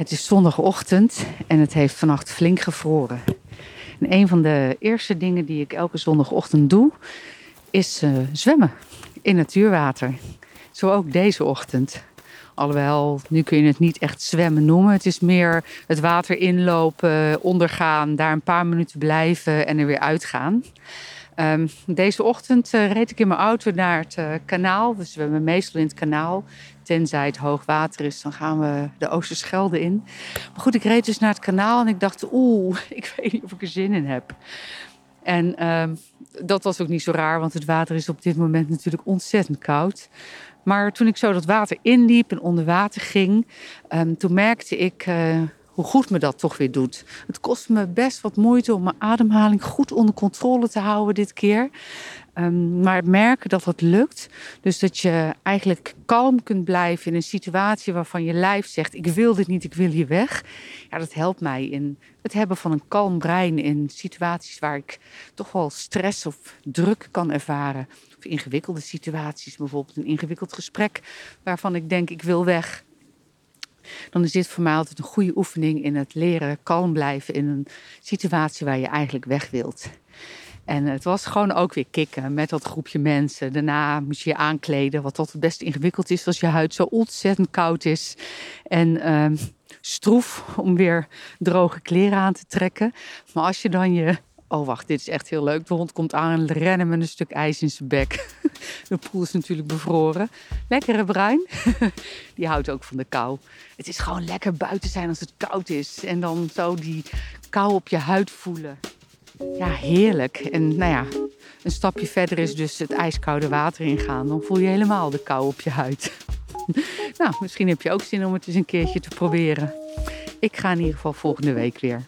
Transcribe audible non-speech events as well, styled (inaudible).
Het is zondagochtend en het heeft vannacht flink gevroren. En een van de eerste dingen die ik elke zondagochtend doe, is uh, zwemmen in natuurwater. Zo ook deze ochtend. Alhoewel, nu kun je het niet echt zwemmen noemen. Het is meer het water inlopen, ondergaan, daar een paar minuten blijven en er weer uitgaan. Um, deze ochtend uh, reed ik in mijn auto naar het uh, kanaal. We zwemmen meestal in het kanaal. Tenzij het hoog water is, dan gaan we de Oosterschelde in. Maar goed, ik reed dus naar het kanaal en ik dacht, oeh, (laughs) ik weet niet of ik er zin in heb. En uh, dat was ook niet zo raar, want het water is op dit moment natuurlijk ontzettend koud. Maar toen ik zo dat water inliep en onder water ging, um, toen merkte ik uh, hoe goed me dat toch weer doet. Het kost me best wat moeite om mijn ademhaling goed onder controle te houden dit keer. Um, maar merken dat dat lukt. Dus dat je eigenlijk kalm kunt blijven in een situatie waarvan je lijf zegt: Ik wil dit niet, ik wil hier weg. Ja, dat helpt mij in het hebben van een kalm brein in situaties waar ik toch wel stress of druk kan ervaren. Of ingewikkelde situaties, bijvoorbeeld een ingewikkeld gesprek waarvan ik denk: Ik wil weg dan is dit voor mij altijd een goede oefening in het leren kalm blijven in een situatie waar je eigenlijk weg wilt. En het was gewoon ook weer kicken met dat groepje mensen. Daarna moest je je aankleden, wat altijd best ingewikkeld is als je huid zo ontzettend koud is. En uh, stroef om weer droge kleren aan te trekken. Maar als je dan je Oh, wacht, dit is echt heel leuk. De hond komt aan en rennen met een stuk ijs in zijn bek. (laughs) De poel is natuurlijk bevroren. Lekkere bruin. (laughs) Die houdt ook van de kou. Het is gewoon lekker buiten zijn als het koud is. En dan zo die kou op je huid voelen. Ja, heerlijk. En nou ja, een stapje verder is dus het ijskoude water ingaan. Dan voel je helemaal de kou op je huid. (laughs) Nou, misschien heb je ook zin om het eens een keertje te proberen. Ik ga in ieder geval volgende week weer.